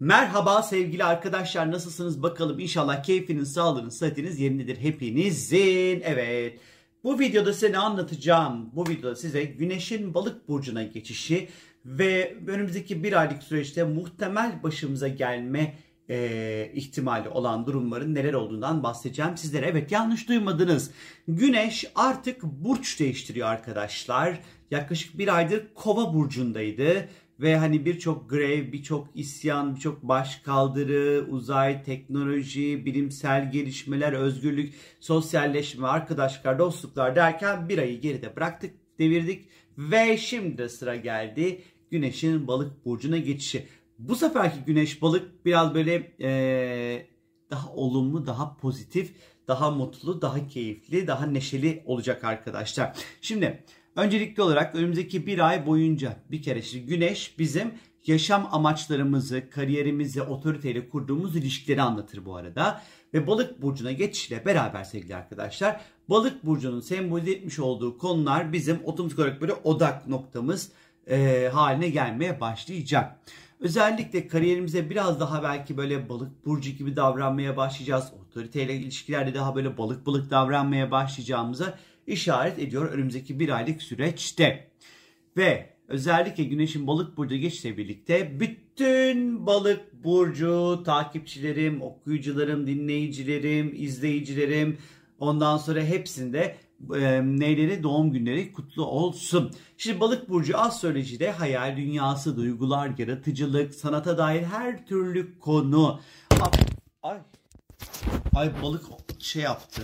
Merhaba sevgili arkadaşlar nasılsınız bakalım inşallah keyfiniz, sağlığınız, sıhhatiniz yerindedir hepinizin. Evet bu videoda size ne anlatacağım? Bu videoda size güneşin balık burcuna geçişi ve önümüzdeki bir aylık süreçte muhtemel başımıza gelme e, ihtimali olan durumların neler olduğundan bahsedeceğim sizlere. Evet yanlış duymadınız. Güneş artık burç değiştiriyor arkadaşlar. Yaklaşık bir aydır kova burcundaydı ve hani birçok grev, birçok isyan, birçok baş kaldırı, uzay, teknoloji, bilimsel gelişmeler, özgürlük, sosyalleşme, arkadaşlar, dostluklar derken bir ayı geride bıraktık, devirdik ve şimdi sıra geldi Güneş'in balık burcuna geçişi. Bu seferki Güneş balık biraz böyle ee, daha olumlu, daha pozitif, daha mutlu, daha keyifli, daha neşeli olacak arkadaşlar. Şimdi Öncelikli olarak önümüzdeki bir ay boyunca bir kere işte güneş bizim yaşam amaçlarımızı, kariyerimizi, otoriteyle kurduğumuz ilişkileri anlatır bu arada. Ve balık burcuna geçişle beraber sevgili arkadaşlar balık burcunun sembolize etmiş olduğu konular bizim otomatik olarak böyle odak noktamız e, haline gelmeye başlayacak. Özellikle kariyerimize biraz daha belki böyle balık burcu gibi davranmaya başlayacağız. Otoriteyle ilişkilerde daha böyle balık balık davranmaya başlayacağımıza işaret ediyor önümüzdeki bir aylık süreçte. Ve özellikle Güneş'in balık burcu geçişle birlikte bütün balık burcu takipçilerim, okuyucularım, dinleyicilerim, izleyicilerim ondan sonra hepsinde e, neyleri doğum günleri kutlu olsun. Şimdi balık burcu astrolojide hayal dünyası, duygular, yaratıcılık, sanata dair her türlü konu. Ay, ay balık şey yaptı.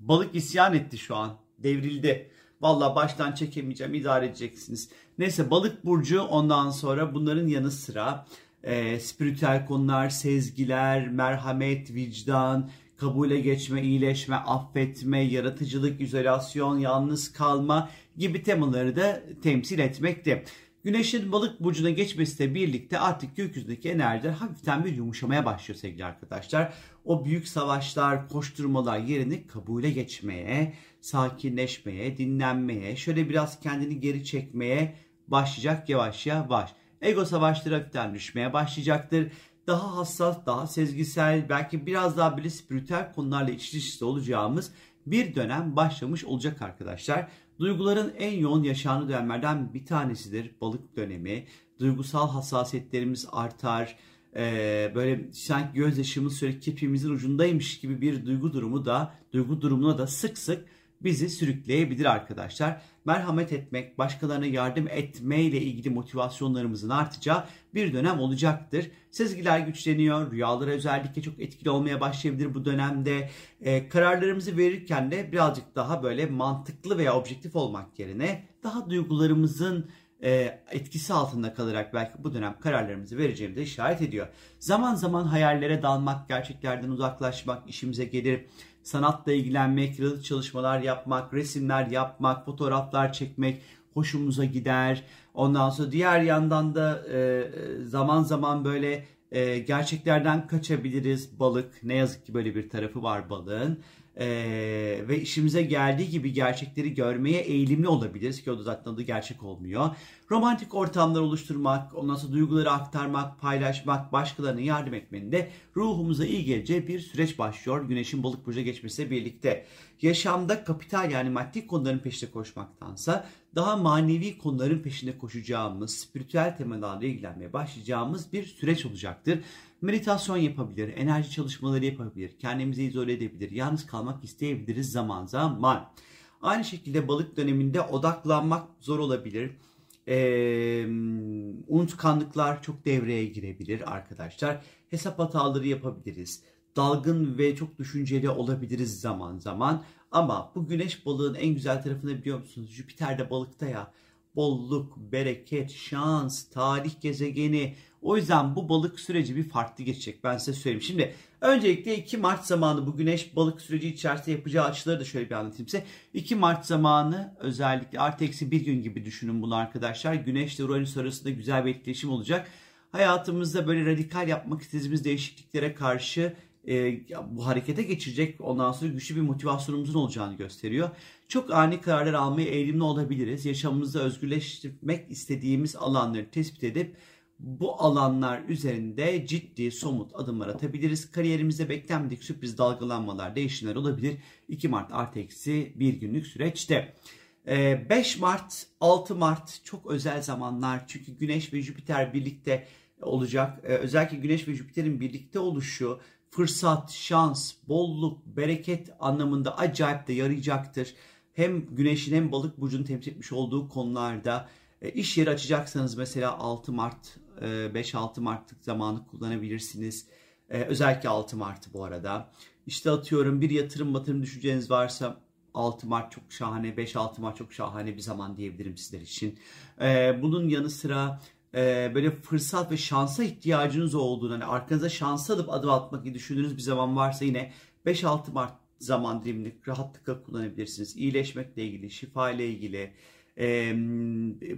Balık isyan etti şu an devrildi. Valla baştan çekemeyeceğim idare edeceksiniz. Neyse balık burcu ondan sonra bunların yanı sıra e, spiritüel konular, sezgiler, merhamet, vicdan, kabule geçme, iyileşme, affetme, yaratıcılık, izolasyon, yalnız kalma gibi temaları da temsil etmekte. Güneşin balık burcuna geçmesiyle birlikte artık gökyüzündeki enerjiler hafiften bir yumuşamaya başlıyor sevgili arkadaşlar. O büyük savaşlar, koşturmalar yerini kabule geçmeye, sakinleşmeye, dinlenmeye, şöyle biraz kendini geri çekmeye başlayacak yavaş yavaş. Ego savaşları hafiften düşmeye başlayacaktır. Daha hassas, daha sezgisel, belki biraz daha böyle spiritüel konularla iç içe olacağımız bir dönem başlamış olacak arkadaşlar. Duyguların en yoğun yaşandığı dönemlerden bir tanesidir balık dönemi. Duygusal hassasiyetlerimiz artar. Ee, böyle sanki gözyaşımız sürekli kepimizin ucundaymış gibi bir duygu durumu da duygu durumuna da sık sık bizi sürükleyebilir arkadaşlar. Merhamet etmek, başkalarına yardım etme ile ilgili motivasyonlarımızın artacağı bir dönem olacaktır. Sezgiler güçleniyor, rüyalara özellikle çok etkili olmaya başlayabilir bu dönemde. Ee, kararlarımızı verirken de birazcık daha böyle mantıklı veya objektif olmak yerine daha duygularımızın e, etkisi altında kalarak belki bu dönem kararlarımızı vereceğimize işaret ediyor. Zaman zaman hayallere dalmak, gerçeklerden uzaklaşmak işimize gelir sanatla ilgilenmek, yaratıcı çalışmalar yapmak, resimler yapmak, fotoğraflar çekmek hoşumuza gider. Ondan sonra diğer yandan da e, zaman zaman böyle e, gerçeklerden kaçabiliriz. Balık ne yazık ki böyle bir tarafı var balığın e, ve işimize geldiği gibi gerçekleri görmeye eğilimli olabiliriz ki o da zaten adı gerçek olmuyor. Romantik ortamlar oluşturmak, ondan sonra duyguları aktarmak, paylaşmak, başkalarına yardım etmenin de ruhumuza iyi geleceği bir süreç başlıyor. Güneşin balık burcu geçmesiyle birlikte. Yaşamda kapital yani maddi konuların peşinde koşmaktansa daha manevi konuların peşinde koşacağımız, spiritüel temalarla ilgilenmeye başlayacağımız bir süreç olacaktır. Meditasyon yapabilir, enerji çalışmaları yapabilir, kendimizi izole edebilir, yalnız kalmak isteyebiliriz zaman zaman. Aynı şekilde balık döneminde odaklanmak zor olabilir. Ee, unutkanlıklar çok devreye girebilir arkadaşlar. Hesap hataları yapabiliriz. Dalgın ve çok düşünceli olabiliriz zaman zaman. Ama bu güneş balığın en güzel tarafını biliyor musunuz? Jüpiter de balıkta ya. Bolluk, bereket, şans, tarih gezegeni, o yüzden bu balık süreci bir farklı geçecek. Ben size söyleyeyim. Şimdi öncelikle 2 Mart zamanı bu güneş balık süreci içerisinde yapacağı açıları da şöyle bir anlatayım size. 2 Mart zamanı özellikle artı eksi bir gün gibi düşünün bunu arkadaşlar. Güneş ile Uranüs arasında güzel bir etkileşim olacak. Hayatımızda böyle radikal yapmak istediğimiz değişikliklere karşı e, bu harekete geçirecek ondan sonra güçlü bir motivasyonumuzun olacağını gösteriyor. Çok ani kararlar almaya eğilimli olabiliriz. Yaşamımızda özgürleştirmek istediğimiz alanları tespit edip bu alanlar üzerinde ciddi somut adımlar atabiliriz. Kariyerimizde beklenmedik sürpriz dalgalanmalar, değişimler olabilir. 2 Mart artı eksi bir günlük süreçte. 5 ee, Mart, 6 Mart çok özel zamanlar çünkü Güneş ve Jüpiter birlikte olacak. Ee, özellikle Güneş ve Jüpiter'in birlikte oluşu fırsat, şans, bolluk, bereket anlamında acayip de yarayacaktır. Hem Güneş'in hem Balık burcunu temsil etmiş olduğu konularda e, iş yeri açacaksanız mesela 6 Mart, 5-6 e, Mart'lık zamanı kullanabilirsiniz. E, özellikle 6 Mart'ı bu arada. İşte atıyorum bir yatırım batırım düşünceniz varsa 6 Mart çok şahane, 5-6 Mart çok şahane bir zaman diyebilirim sizler için. Bunun yanı sıra böyle fırsat ve şansa ihtiyacınız olduğunu, hani arkanıza şans alıp adım atmak düşündüğünüz bir zaman varsa yine 5-6 Mart zaman dilimini rahatlıkla kullanabilirsiniz. İyileşmekle ilgili, şifa ile ilgili,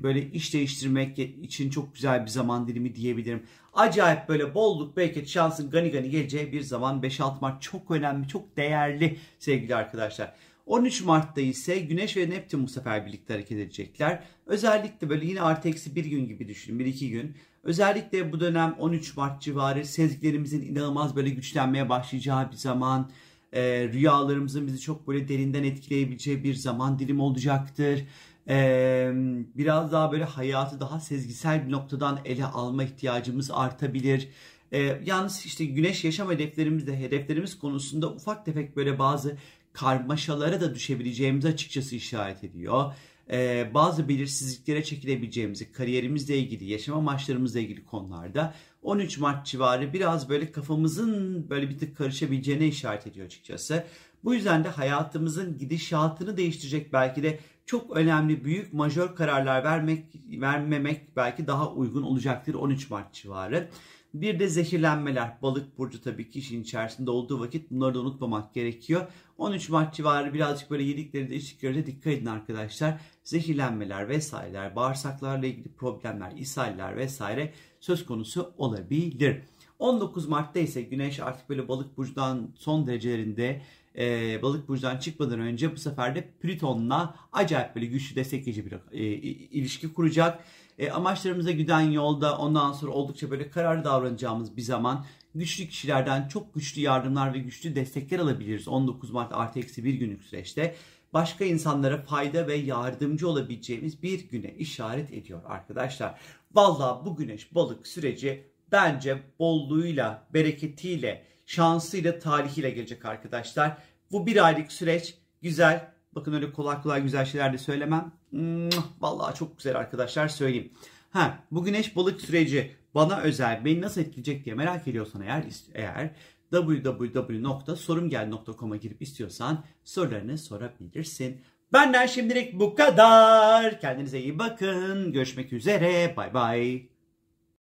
böyle iş değiştirmek için çok güzel bir zaman dilimi diyebilirim. Acayip böyle bolluk, bereket, şansın gani gani geleceği bir zaman 5-6 Mart çok önemli, çok değerli sevgili arkadaşlar. 13 Mart'ta ise Güneş ve Neptün bu sefer birlikte hareket edecekler. Özellikle böyle yine artı eksi bir gün gibi düşünün, bir iki gün. Özellikle bu dönem 13 Mart civarı sezgilerimizin inanılmaz böyle güçlenmeye başlayacağı bir zaman. E, rüyalarımızın bizi çok böyle derinden etkileyebileceği bir zaman dilimi olacaktır e, biraz daha böyle hayatı daha sezgisel bir noktadan ele alma ihtiyacımız artabilir. E, yalnız işte güneş yaşam hedeflerimizde hedeflerimiz konusunda ufak tefek böyle bazı karmaşalara da düşebileceğimizi açıkçası işaret ediyor. Ee, bazı belirsizliklere çekilebileceğimizi, kariyerimizle ilgili, yaşam amaçlarımızla ilgili konularda 13 Mart civarı biraz böyle kafamızın böyle bir tık karışabileceğine işaret ediyor açıkçası. Bu yüzden de hayatımızın gidişatını değiştirecek belki de çok önemli büyük majör kararlar vermek vermemek belki daha uygun olacaktır 13 Mart civarı. Bir de zehirlenmeler. Balık burcu tabii ki işin içerisinde olduğu vakit bunları da unutmamak gerekiyor. 13 Mart civarı birazcık böyle yedikleri de içtikleri de dikkat edin arkadaşlar. Zehirlenmeler vesaireler, bağırsaklarla ilgili problemler, ishaller vesaire söz konusu olabilir. 19 Mart'ta ise Güneş artık böyle balık burcudan son derecelerinde e, balık burcudan çıkmadan önce bu sefer de Plüton'la acayip böyle güçlü destekleyici bir e, ilişki kuracak. E, amaçlarımıza giden yolda ondan sonra oldukça böyle kararlı davranacağımız bir zaman güçlü kişilerden çok güçlü yardımlar ve güçlü destekler alabiliriz 19 Mart artı eksi bir günlük süreçte. Başka insanlara fayda ve yardımcı olabileceğimiz bir güne işaret ediyor arkadaşlar. Valla bu güneş balık süreci bence bolluğuyla, bereketiyle, şansıyla, talihiyle gelecek arkadaşlar. Bu bir aylık süreç güzel. Bakın öyle kolay kolay güzel şeyler de söylemem. Vallahi çok güzel arkadaşlar söyleyeyim. Ha, bu güneş balık süreci bana özel, beni nasıl etkileyecek diye merak ediyorsan eğer, eğer www.sorumgel.com'a girip istiyorsan sorularını sorabilirsin. Benden şimdilik bu kadar. Kendinize iyi bakın. Görüşmek üzere. Bay bay.